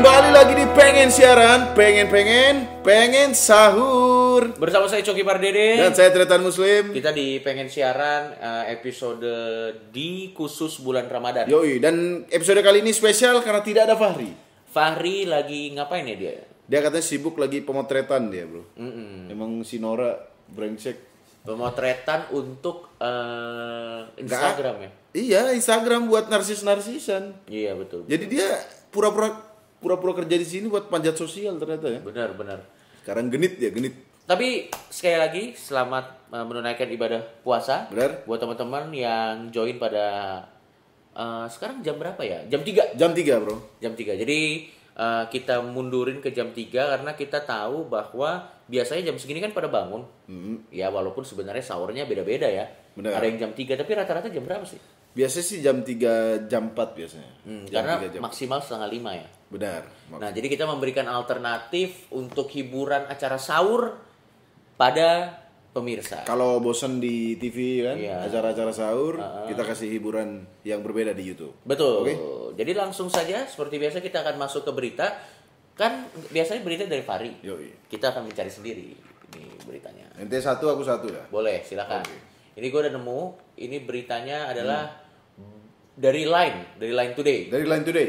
Kembali lagi di pengen siaran, pengen pengen, pengen sahur. Bersama saya Coki Pardede. Dan saya Tretan Muslim. Kita di pengen siaran eh, episode di khusus bulan Ramadan. Yoi, dan episode kali ini spesial karena tidak ada Fahri. Fahri lagi ngapain ya dia? Dia katanya sibuk lagi pemotretan dia, Bro. Mm-mm. Emang si Nora brengsek. Pemotretan untuk eh, Instagram ya. Iya, Instagram buat narsis-narsisan. Iya betul. Jadi dia pura-pura pura-pura kerja di sini buat panjat sosial ternyata ya. Benar benar. Sekarang genit ya, genit. Tapi sekali lagi selamat eh, menunaikan ibadah puasa. Benar. Buat teman-teman yang join pada eh, sekarang jam berapa ya? Jam 3 Jam 3, Bro. jam 3 jadi eh, kita mundurin ke jam 3 karena kita tahu bahwa biasanya jam segini kan pada bangun ya walaupun sebenarnya sahurnya beda-beda ya Benar. ada yang jam 3 tapi rata-rata jam berapa sih Biasanya sih jam 3, jam 4 biasanya. Hmm, jam karena 3, jam maksimal setengah lima ya Benar. nah jadi kita memberikan alternatif untuk hiburan acara sahur pada pemirsa Kalau bosan di TV kan, Iya. acara-acara sahur, kita kasih hiburan yang berbeda di YouTube. betul Oke. jadi langsung saja seperti biasa kita akan masuk ke berita kan biasanya berita dari Fari Yoi. kita akan mencari sendiri ini beritanya Ente satu, aku satu ya. Boleh, silakan. Oke. Ini gue udah nemu. Ini beritanya adalah dari Line, dari Line Today. Dari Line Today.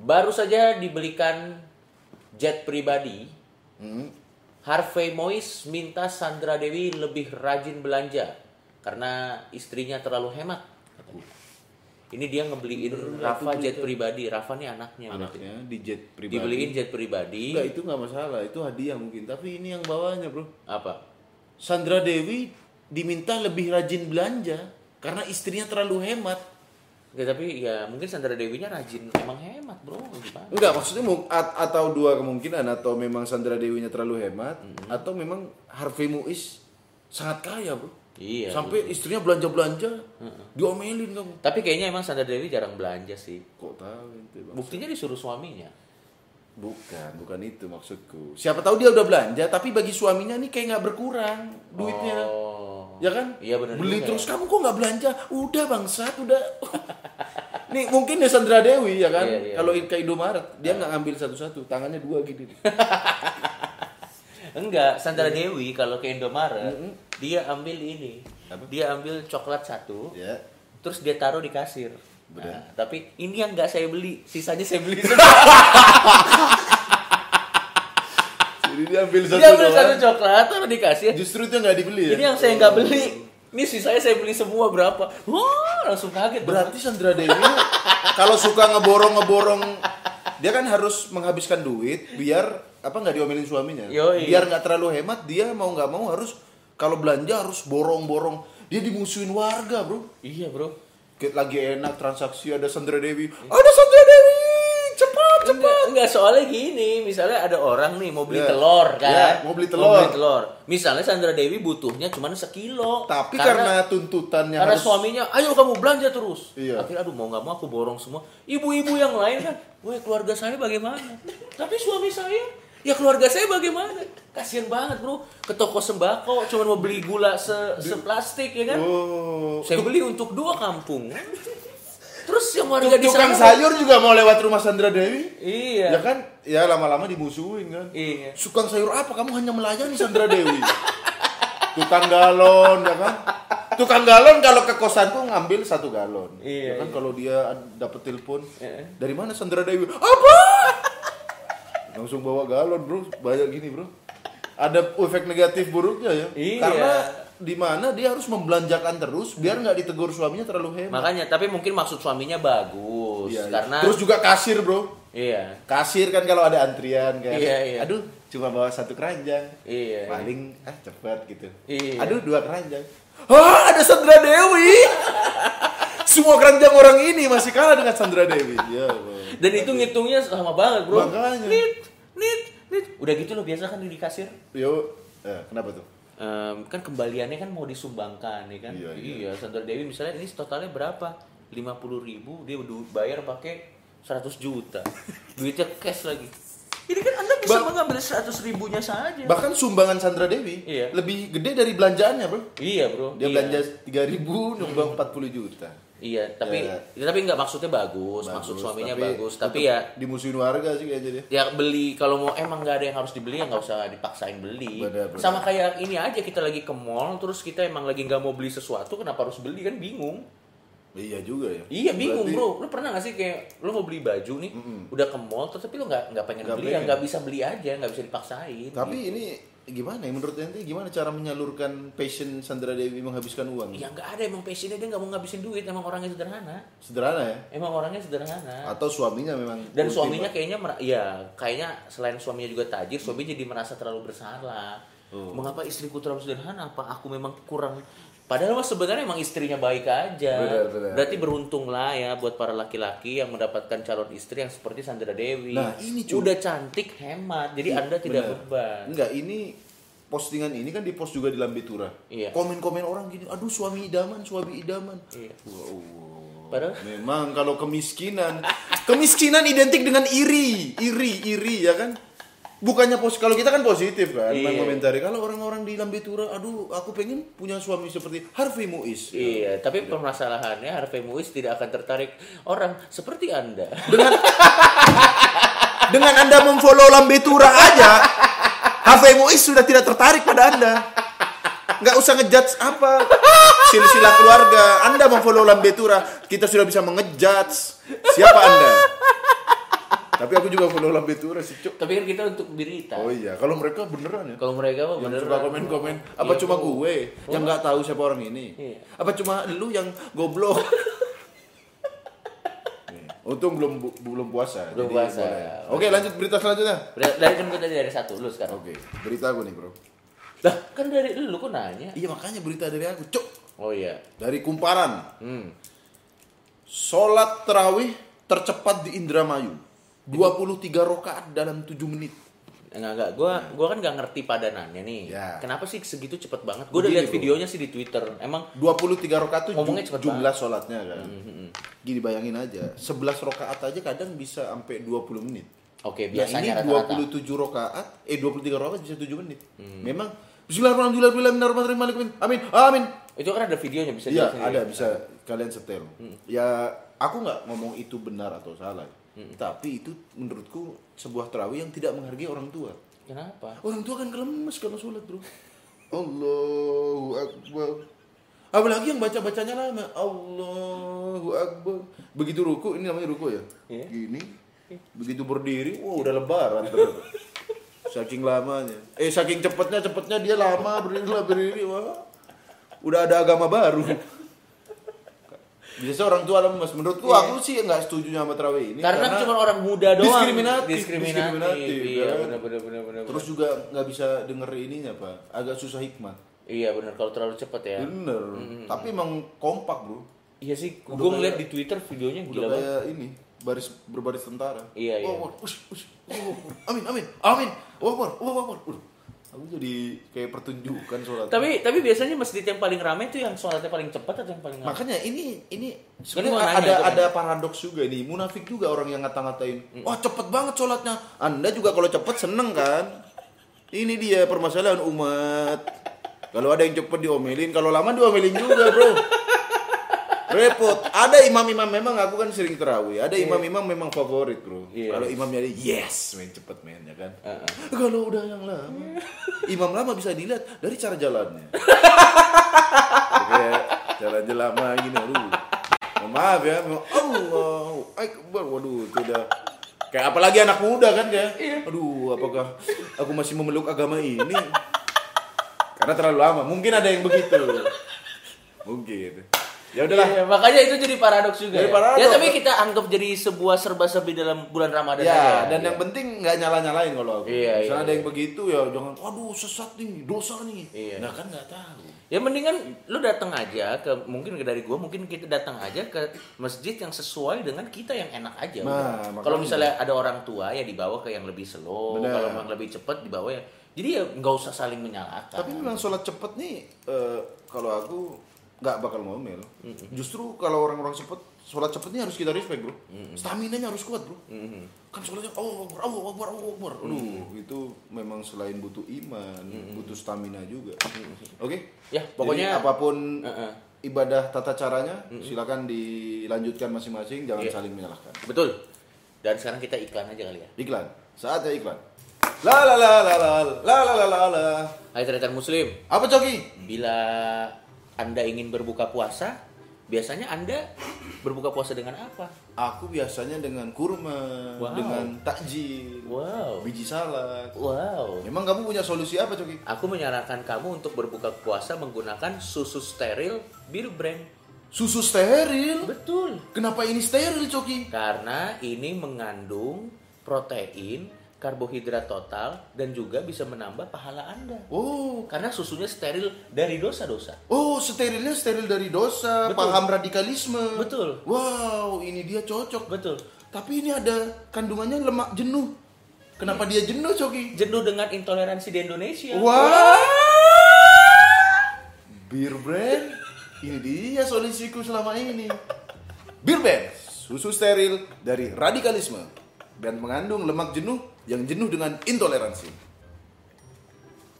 Baru saja dibelikan jet pribadi. Hmm. Harvey Mois minta Sandra Dewi lebih rajin belanja karena istrinya terlalu hemat. katanya. Ini dia ngebeliin Rafa jet pribadi. Rafa nih anaknya. berarti. Anaknya di jet pribadi. Dibeliin jet pribadi. Enggak, itu nggak masalah. Itu hadiah mungkin. Tapi ini yang bawahnya, bro. Apa? Sandra Dewi diminta lebih rajin belanja karena istrinya terlalu hemat. Enggak, tapi ya mungkin Sandra Dewinya rajin. Emang hemat bro. Gimana? Enggak, maksudnya at- atau dua kemungkinan atau memang Sandra Dewinya terlalu hemat atau memang Harvey Muiz sangat kaya, bro. Iya. Sampai istrinya belanja-belanja, diomelin kamu. Tapi kayaknya emang Sandra Dewi jarang belanja sih. Kok tahu Bang? Buktinya disuruh suaminya. Bukan, bukan itu maksudku. Siapa tahu dia udah belanja, tapi bagi suaminya nih kayak nggak berkurang duitnya. Oh. Ya kan? Iya, benar Beli juga terus kamu kok nggak belanja? Udah bangsat, udah. nih mungkin ya Sandra Dewi ya kan? Iya, iya. Kalau ke Indomaret dia nggak ngambil satu-satu, tangannya dua gini. Enggak, Sandra Dewi kalau ke Indomaret, dia ambil ini. Dia ambil coklat satu, ya. terus dia taruh di kasir. Nah, tapi ini yang nggak saya beli, sisanya saya beli. Jadi dia ambil satu dia ambil satu coklat, taruh di kasir. Justru itu nggak dibeli ya. Ini yang saya nggak beli. Ini sisanya saya beli semua berapa? Wah, langsung kaget. Berarti Sandra Dewi kalau suka ngeborong-ngeborong dia kan harus menghabiskan duit biar apa nggak diomelin suaminya. Yoi. Biar nggak terlalu hemat dia mau nggak mau harus kalau belanja harus borong-borong. Dia dimusuhin warga, Bro. Iya, Bro. Lagi enak transaksi ada Sandra Dewi. Ada Sandra Dewi. Enggak, soalnya gini, misalnya ada orang nih mau beli Ya. telur kan. Ya, mau beli telur. Misalnya Sandra Dewi butuhnya cuma sekilo. Tapi karena, tuntutannya karena harus suaminya, ayo kamu belanja terus. Iya. Akhirnya aduh mau nggak mau aku borong semua. Ibu-ibu yang lain kan, wah keluarga saya bagaimana? Tapi suami saya, ya keluarga saya bagaimana? Kasian banget bro, ke toko sembako cuma mau beli gula se seplastik ya kan? Oh, Saya beli untuk dua kampung. Terus yang warga di tukang sayur juga mau lewat rumah Sandra Dewi. iya, Ya kan? Ya lama-lama dimusuhin kan. iya. Tukang sayur apa? Kamu hanya melayani Sandra Dewi. Tukang galon, ya kan? Tukang galon kalau ke kosanku ngambil satu galon. Iya, Ya kan iya. kalau dia dapat telepon, Iya. dari mana Sandra Dewi? Apa? Langsung bawa galon, Bro. Banyak gini, Bro. Ada efek negatif buruknya ya. Iya. Karena di mana dia harus membelanjakan terus biar nggak ditegur suaminya terlalu hemat. Makanya, tapi mungkin maksud suaminya bagus Iya, iya. karena Terus juga kasir, Bro. iya, Kasir kan kalau ada antrian kan. Iya, iya. Aduh, cuma bawa satu keranjang. iya. Paling ah cepat gitu. Iya. Aduh, dua keranjang. Hah, ada Sandra Dewi. Semua keranjang orang ini masih kalah dengan Sandra Dewi. Ya, Bang. Dan itu ngitungnya sama banget, Bro. Makanya. Nit, nit, nit. Udah gitu loh biasa kan di kasir. Yo, eh, kenapa tuh? Em, kan kembaliannya kan mau disumbangkan ya kan Iya, iya. Sandra Dewi misalnya ini totalnya berapa 50 ribu dia udah bayar pakai 100 juta duitnya cash lagi ini kan anda bisa Ba- mengambil 100 ribunya saja Bahkan sumbangan Sandra Dewi Iya. lebih gede dari belanjaannya, Bro. iya bro Dia iya. belanja 3000 nyumbang 40 juta. Iya, tapi Ya. ya, tapi nggak maksudnya bagus, maksud suaminya bagus, tapi ya dimusuhin warga sih kayaknya dia. ya beli kalau mau emang nggak ada yang harus dibeli ya nggak usah dipaksain beli. Benar, benar. Sama kayak ini aja kita lagi ke mall terus kita emang lagi nggak mau beli sesuatu kenapa harus beli kan bingung. Iya juga ya. Iya bingung Berarti- bro, lu pernah gak sih kayak lu mau beli baju nih, udah ke mall terus tapi lu nggak nggak pengen Nggak beli ya pengen. nggak bisa beli aja nggak bisa dipaksain. Tapi ini gimana ya menurut ente gimana cara menyalurkan passion Sandra Dewi menghabiskan uang? ya nggak ada emang passionnya dia nggak mau ngabisin duit emang orangnya sederhana, Sederhana ya. emang orangnya sederhana. Atau suaminya memang dan suaminya kayaknya ya kayaknya selain suaminya juga tajir suami jadi merasa terlalu bersalah Oh. mengapa istriku terlalu sederhana apa aku memang kurang padahal mas sebenarnya emang istrinya baik aja Benar, benar. berarti beruntunglah ya buat para laki-laki yang mendapatkan calon istri yang seperti Sandra Dewi Nah, ini, cuy. udah cantik hemat jadi anda tidak Benar. beban Enggak, ini postingan ini kan di post juga di Lambetura. Iya. Komen-komen orang gini, aduh suami idaman, suami idaman. Iya. Wow. Padahal Memang kalau kemiskinan, kemiskinan identik dengan iri, iri, iri ya kan? Bukannya pos kalau kita kan positif kan, Iya. mengomentari. Kalau orang-orang di Lambetura, aduh, aku pengen punya suami seperti Harvey Muiz. Iya, tapi permasalahannya Harvey Muiz tidak akan tertarik orang seperti Anda. Dengan dengan Anda memfollow Lambetura aja, Harvey Muiz sudah tidak tertarik pada Anda. Nggak usah ngejudge apa silsilah keluarga. Anda memfollow Lambetura, kita sudah bisa mengejudge siapa Anda. Tapi aku juga follow Lambetura sih, Cuk. tapi kan kita untuk berita. Oh iya, kalau mereka beneran ya. Kalau mereka mah Yang bener suka komen-komen, apa Iya, cuma gue yang nggak tahu siapa orang ini? Iya. Apa cuma lu yang goblok? Untung belum bu- belum puasa. Belum puasa. boleh. Oke, lanjut berita selanjutnya. Dari- Dari kan gue tadi dari satu lu sekarang. Oke, berita aku nih, Bro. Lah, kan dari lu kok nanya? Iya, makanya berita dari aku, Cuk. Oh iya. Dari Kumparan. Hmm. Sholat terawih tercepat di Indramayu. 23 rokaat dalam 7 menit. Enggak enggak, gua gua kan nggak ngerti padanannya nih. Ya. Kenapa sih segitu cepet banget? Gua udah lihat videonya sih di Twitter. Emang 23 rokaat itu Ngomongnya cepet jumlah sholatnya kan. Gini bayangin aja, 11 rokaat aja kadang bisa sampai 20 menit. oke Ya ini biasanya rata-rata. 27 rokaat, eh 23 rokaat bisa 7 menit. Memang Bismillahirrahmanirrahim. Amin. Amin. Itu kan ada videonya bisa Iya, ada bisa kalian setel. Ya, aku nggak ngomong itu benar atau salah. Tapi itu menurutku sebuah terawih yang tidak menghargai orang tua. Kenapa? Orang tua kan kelemes kalau sholat, Bro. Allahu Akbar. Apalagi yang baca-bacanya lama. Allahu Akbar. Begitu ruku, ini namanya ruku ya? Iya. Gini. Begitu berdiri, wah udah lebaran ternyata. Saking lamanya. Eh saking cepetnya, cepetnya dia lama berdiri lah berdiri. Wah. Udah ada agama baru. Biasa orang tua lemes. Menurutku aku sih nggak setuju sama terawih ini. Karena, cuma orang muda doang. diskriminatif, Diskriminatif. diskriminatif, Iya, kan? benar benar benar benar. Terus juga nggak bisa denger ininya pak, agak susah hikmah. Iya benar kalau terlalu cepet ya. Bener. Tapi emang kompak bro. Iya sih, gue ngeliat di Twitter videonya gila banget. kayak ini baris berbaris tentara. Iya, iya. Wah, ush, ush, wah, wah, wah. Amin, amin, amin. Wah, wah, wah, wah. Aku jadi kayak pertunjukan sholat. Tapi tapi biasanya masjid yang paling ramai itu yang sholatnya paling cepat atau yang paling lambat? Makanya ini ini Ini sebenarnya ada itu kan. ada paradoks juga nih. Munafik juga orang yang ngata-ngatain. Wah cepet banget sholatnya. Anda juga kalau cepet seneng kan? Ini dia permasalahan umat. Kalau ada yang cepet diomelin, kalau lama diomelin juga bro. Repot. Ada imam-imam memang aku kan sering terawih. Ada imam-imam memang favorit bro. Iya. Kalau imamnya dia yes, main cepet main ya kan. Heeh. Kalau udah yang lama, imam lama bisa dilihat dari cara jalannya. Kayak jalannya lama gini, aduh. Maaf ya, Allah Akbar. Waduh, itu udah kayak apalagi anak muda kan kayak. Aduh, apakah aku masih memeluk agama ini? Karena terlalu lama. Mungkin ada yang begitu. Mungkin. Ya udahlah. Iya, makanya itu jadi paradoks juga. Jadi ya. paradoks. Ya tapi kita anggap jadi sebuah serba-serbi dalam bulan Ramadan Ya, aja. dan Iya. yang penting nggak nyala-nyalain kalau aku. Iya, Misalnya iya, ada yang begitu ya jangan, waduh sesat nih, dosa nih. Iya. Nah kan nggak tahu. Ya mendingan lu datang aja ke mungkin dari gua mungkin kita datang aja ke masjid yang sesuai dengan kita yang enak aja. Nah. Kalau misalnya ada orang tua ya dibawa ke yang lebih slow, kalau yang lebih cepat dibawa ya. Jadi ya nggak usah saling menyalahkan. Tapi memang sholat cepet nih, eh, kalau aku nggak bakal ngomel. Justru kalau orang-orang cepet, sholat cepet nih harus kita respect bro. Stamina-nya harus kuat bro. Kan sholatnya Allah Akbar, Allah Akbar, Allah Akbar. Aduh, itu memang selain butuh iman, butuh stamina juga. Oke? Ya, Jadi pokoknya- apa pun Heeh. ibadah tata caranya silakan dilanjutkan masing-masing jangan Iya. saling menyalahkan Betul. Dan sekarang kita iklan aja kali ya. iklan saatnya iklan la la la la la la la la la la Hai tretan muslim, apa coki bila Anda ingin berbuka puasa, biasanya Anda berbuka puasa dengan apa? aku biasanya dengan kurma Wow. dengan takjil Wow. biji salad Wow. emang kamu punya solusi apa coki Aku menyarankan kamu untuk berbuka puasa menggunakan susu steril bir brand. susu steril Betul. kenapa ini steril coki Karena ini mengandung protein, karbohidrat total, dan juga bisa menambah pahala Anda. oh Karena susunya steril dari dosa-dosa. Oh, sterilnya steril dari dosa, Betul. paham radikalisme. Betul. Wow, ini dia cocok. Betul. Tapi ini ada kandungannya lemak jenuh. Kenapa dia jenuh, Coki? Jenuh dengan intoleransi di Indonesia. Wah. Beer brand. Ini dia solusiku selama ini. Beer brand, susu steril dari radikalisme dan mengandung lemak jenuh yang jenuh dengan intoleransi.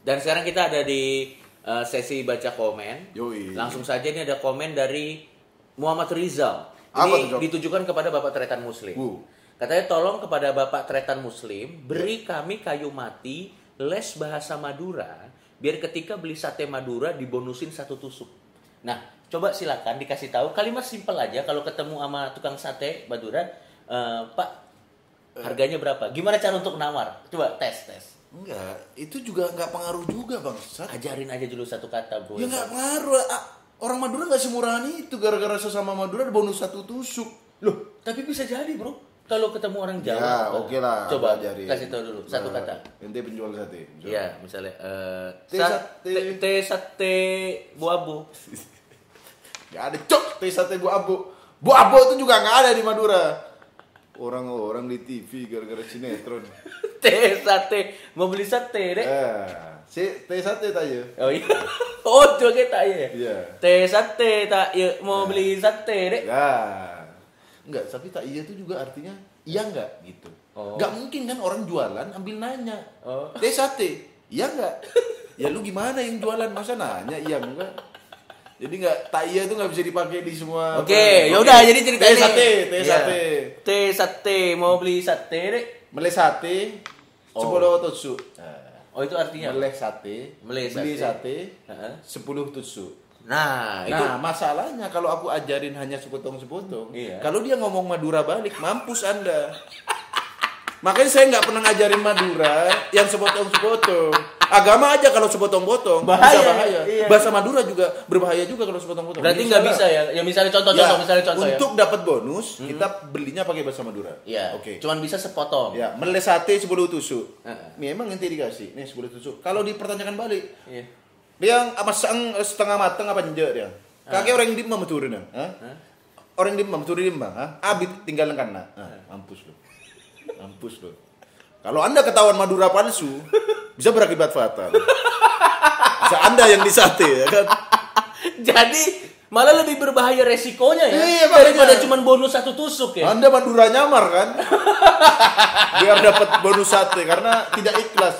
Dan sekarang kita ada di uh, sesi baca komen. Yoi. Langsung saja ini ada komen dari Muhammad Rizal. Apa Ini Jok? ditujukan kepada Bapak Tretan Muslim. Uh. Katanya tolong kepada Bapak Tretan Muslim beri kami kayu mati les bahasa Madura biar ketika beli sate Madura dibonusin satu tusuk. Nah, coba silakan dikasih tahu kalimat simpel aja kalau ketemu sama tukang sate Madura, eh, Pak harganya berapa? Gimana cara untuk nawar? Coba tes tes. Enggak, itu juga nggak pengaruh juga, Bang. Sat. Ajarin aja dulu satu kata, Bro. Ya nggak pengaruh. Orang Madura nggak semurahan itu gara-gara sesama Madura ada bonus satu tusuk. Loh, tapi bisa jadi, Bro. Kalau ketemu orang Jawa. Ya, oke lah. Coba ajarin. kasih tahu dulu satu Nah, kata. Ente penjual sate. Iya, misalnya eh Teh sa- sate. te- sate buabu. Gak ada cok teh sate bu abu. Bu abu itu juga nggak ada di Madura. Orang-orang di TV gara-gara sinetron. teh sate, mau beli sate, Dek. eh, si teh sate tanya. Oh iya. Oh, juga tak ya. Iya. Teh sate tak ya mau beli sate, Dek. Ya. Enggak, tapi tak iya itu juga artinya iya enggak gitu. Oh. Nggak mungkin kan orang jualan ambil nanya. Oh. Teh sate, iya enggak? ya lu gimana yang jualan masa nanya iya enggak? Jadi enggak tak iya itu nggak bisa dipakai di semua. Oke, apa. ya udah jadi cerita ini. sate, teh Iya. sate. Teh sate, mau beli sate, Dek. Meleh sate, Oh. sepuluh. Nah, Oh, itu artinya. Meleh sate, Meleh beli sate. sate, Heeh. sepuluh tusuk. Nah, itu Nah, masalahnya kalau aku ajarin hanya sepotong-sepotong, Iya. kalau dia ngomong Madura balik, mampus Anda. Makanya saya nggak pernah ngajarin Madura yang sepotong-sepotong. Agama aja kalau sepotong-potong Bahaya, bisa bahaya. iya. Bahasa Madura juga berbahaya juga kalau sepotong-potong. berarti nggak bisa ya. Ya misalnya contoh-contoh, Ya, misalnya contoh untuk ya. dapat bonus, kita belinya pakai bahasa Madura. Iya. Oke. Cuman bisa sepotong. Ya, meleh sate 10 tusuk. Heeh. Memang nanti dikasih. Nih 10 tusuk. Kalau dipertanyakan balik, Iya. dia apa sang setengah mateng apa enggak dia? Kakek orang di mah turun Hah? Orang di mah turun di mah, ha? Abit tinggal kan nah. mampus lo. Mampus lo. Kalau Anda ketahuan Madura palsu, bisa berakibat fatal. Bisa Anda yang disate ya kan? Jadi malah lebih berbahaya resikonya ya Iya, daripada cuma bonus satu tusuk ya. Anda Madura nyamar kan? Biar dapat bonus sate karena tidak ikhlas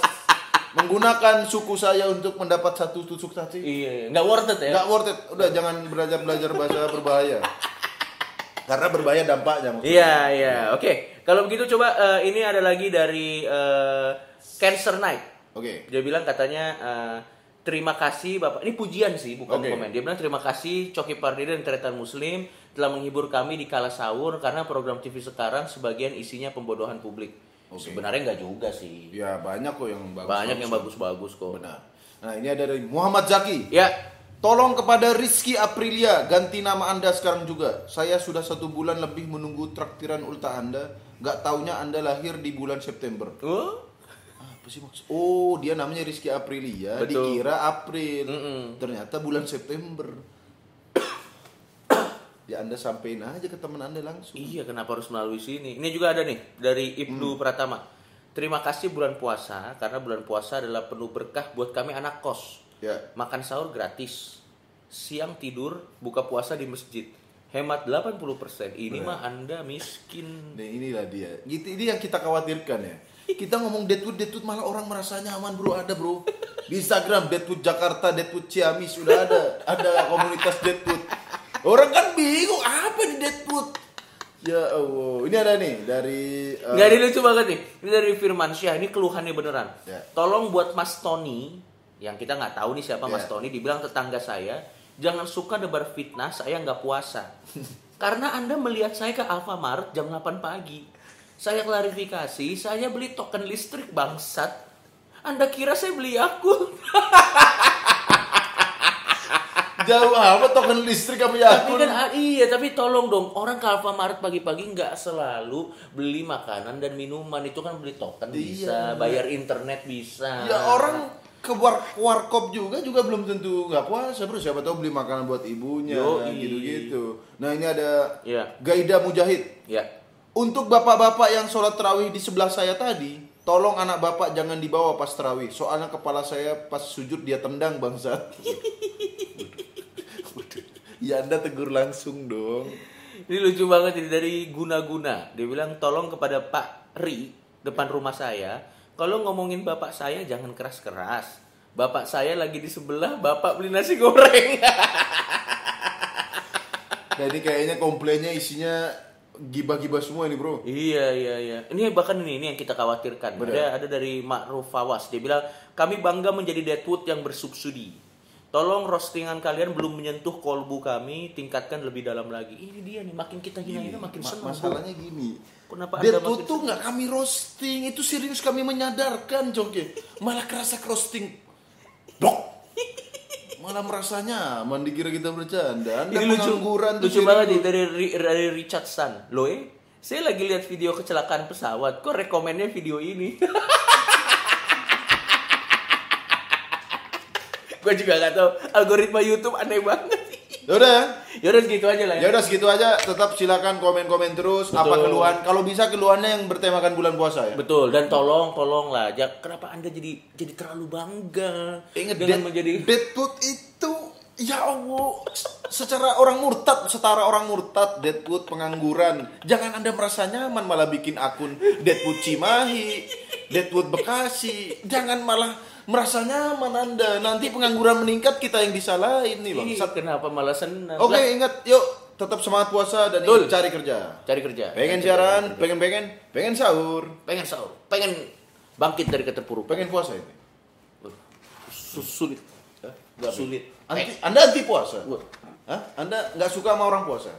menggunakan suku saya untuk mendapat satu tusuk sate. Iya, nggak worth it ya. Nggak worth it. Udah jangan belajar belajar bahasa berbahaya. Karena berbahaya dampaknya. maksudnya. Iya, iya. Oke, kalau begitu coba eh, ini ada lagi dari eh, Cancer Night. Oke. Dia bilang katanya eh, terima kasih Bapak. Ini pujian sih, bukan Oke. komen. Dia bilang terima kasih Coki Pardede dan Tretan Muslim telah menghibur kami di kala sahur karena program TV sekarang sebagian isinya pembodohan publik. Oke. Sebenarnya nggak juga sih. Ya banyak kok yang bagus. Banyak yang bagus-bagus kok. Benar. Nah ini ada dari Muhammad Zaki. Ya, Tolong kepada Rizky Aprilia ganti nama anda sekarang juga. Saya sudah satu bulan lebih menunggu traktiran ulta anda. Gak taunya anda lahir di bulan September. oh, Apa sih maksud? Oh dia namanya Rizky Aprilia. Betul. Dikira April. Mm-mm. Ternyata bulan September. ya anda sampein aja ke teman anda langsung. Iya, kenapa harus melalui sini? Ini juga ada nih dari Ibnu Hmm. Pratama. Terima kasih bulan puasa karena bulan puasa adalah penuh berkah buat kami anak kos. Ya. Makan sahur gratis. Siang tidur, buka puasa di masjid. Hemat 80%. Ini mah Anda miskin. Nah inilah dia. Gitu ini yang kita khawatirkan ya. Kita ngomong Deadwood, Deadwood malah orang merasa nyaman bro, ada bro. Di Instagram Deadwood Jakarta, Deadwood Ciamis sudah ada, ada komunitas Deadwood. Orang kan bingung apa di Deadwood. Ya Allah, ini ada nih dari eh, Nggak ini lucu banget nih. Ini dari Firman Syah. Ini keluhannya beneran. Ya. Tolong buat Mas Tony, yang kita nggak tahu nih siapa Mas Ya. Tony, dibilang tetangga saya, jangan suka nebar fitnah saya nggak puasa. Karena Anda melihat saya ke Alfamart jam 8 pagi. Saya klarifikasi, saya beli token listrik bangsat. Anda kira saya beli aku? jauh apa token listrik apa ya? Tapi kan ah, iya, tapi tolong dong orang ke Alfamart pagi-pagi nggak selalu beli makanan dan minuman itu kan beli token bisa, Iya. bayar internet bisa. Ya orang ke war warkop juga juga belum tentu nggak puasa bro siapa tahu beli makanan buat ibunya Yoi. gitu-gitu. Nah ini ada Iya. Gaida Mujahid. Ya. Untuk bapak-bapak yang sholat terawih di sebelah saya tadi, tolong anak bapak jangan dibawa pas terawih. Soalnya kepala saya pas sujud dia tendang bangsat. ya anda tegur langsung dong. Ini lucu banget ini dari guna-guna. Dia bilang tolong kepada Pak Ri depan rumah saya, kalau ngomongin bapak saya jangan keras-keras. Bapak saya lagi di sebelah, bapak beli nasi goreng. Nah ini kayaknya komplainnya isinya gibah-gibah semua ini bro. Iya iya iya. Ini bahkan ini, ini yang kita khawatirkan. Benar. Ada ada dari Ma'ruf Fawas. Dia bilang kami bangga menjadi Deadwood yang bersubsidi. Tolong roastingan kalian belum menyentuh kolbu kami, tingkatkan lebih dalam lagi. Ini dia nih, makin kita hina-hina makin Ma- senang. masalahnya gini. Kenapa Dia Anda tuh tuh nggak kami roasting, itu serius kami menyadarkan Jongke. Malah kerasa roasting. Blok. Malah merasa nyaman dikira kita bercanda. Anda Ini lucu, pengangguran tuh lucu banget nih dari, Ri- dari Richard San. Loh eh, saya lagi lihat video kecelakaan pesawat. Kok rekomennya video ini? Gue juga gak tahu. Algoritma YouTube aneh banget. Ya udah. ya udah segitu aja lah Ya ya. udah segitu aja. Tetap silakan komen-komen terus apa Betul. keluhan. Kalau bisa keluhannya yang bertemakan bulan puasa ya. Betul dan tolong tolong lah. Ja- Kenapa anda jadi jadi terlalu bangga Ingat dengan Dead- menjadi Deadwood itu ya Allah secara orang murtad setara orang murtad Deadwood pengangguran jangan anda merasa nyaman malah bikin akun Deadwood Cimahi Deadwood Bekasi jangan malah merasa nyaman anda nanti pengangguran meningkat kita yang disalahin nih bang Ih, kenapa malah senang? oke Lah, ingat yuk tetap semangat puasa dan ingat cari kerja cari kerja. pengen Cari siaran kerja. pengen pengen pengen sahur pengen sahur, pengen bangkit dari keterpurukan. pengen puasa ini Su- sulit. Nggak, Sulit. Anti, anda anti puasa. Hah? anda nggak suka sama orang puasa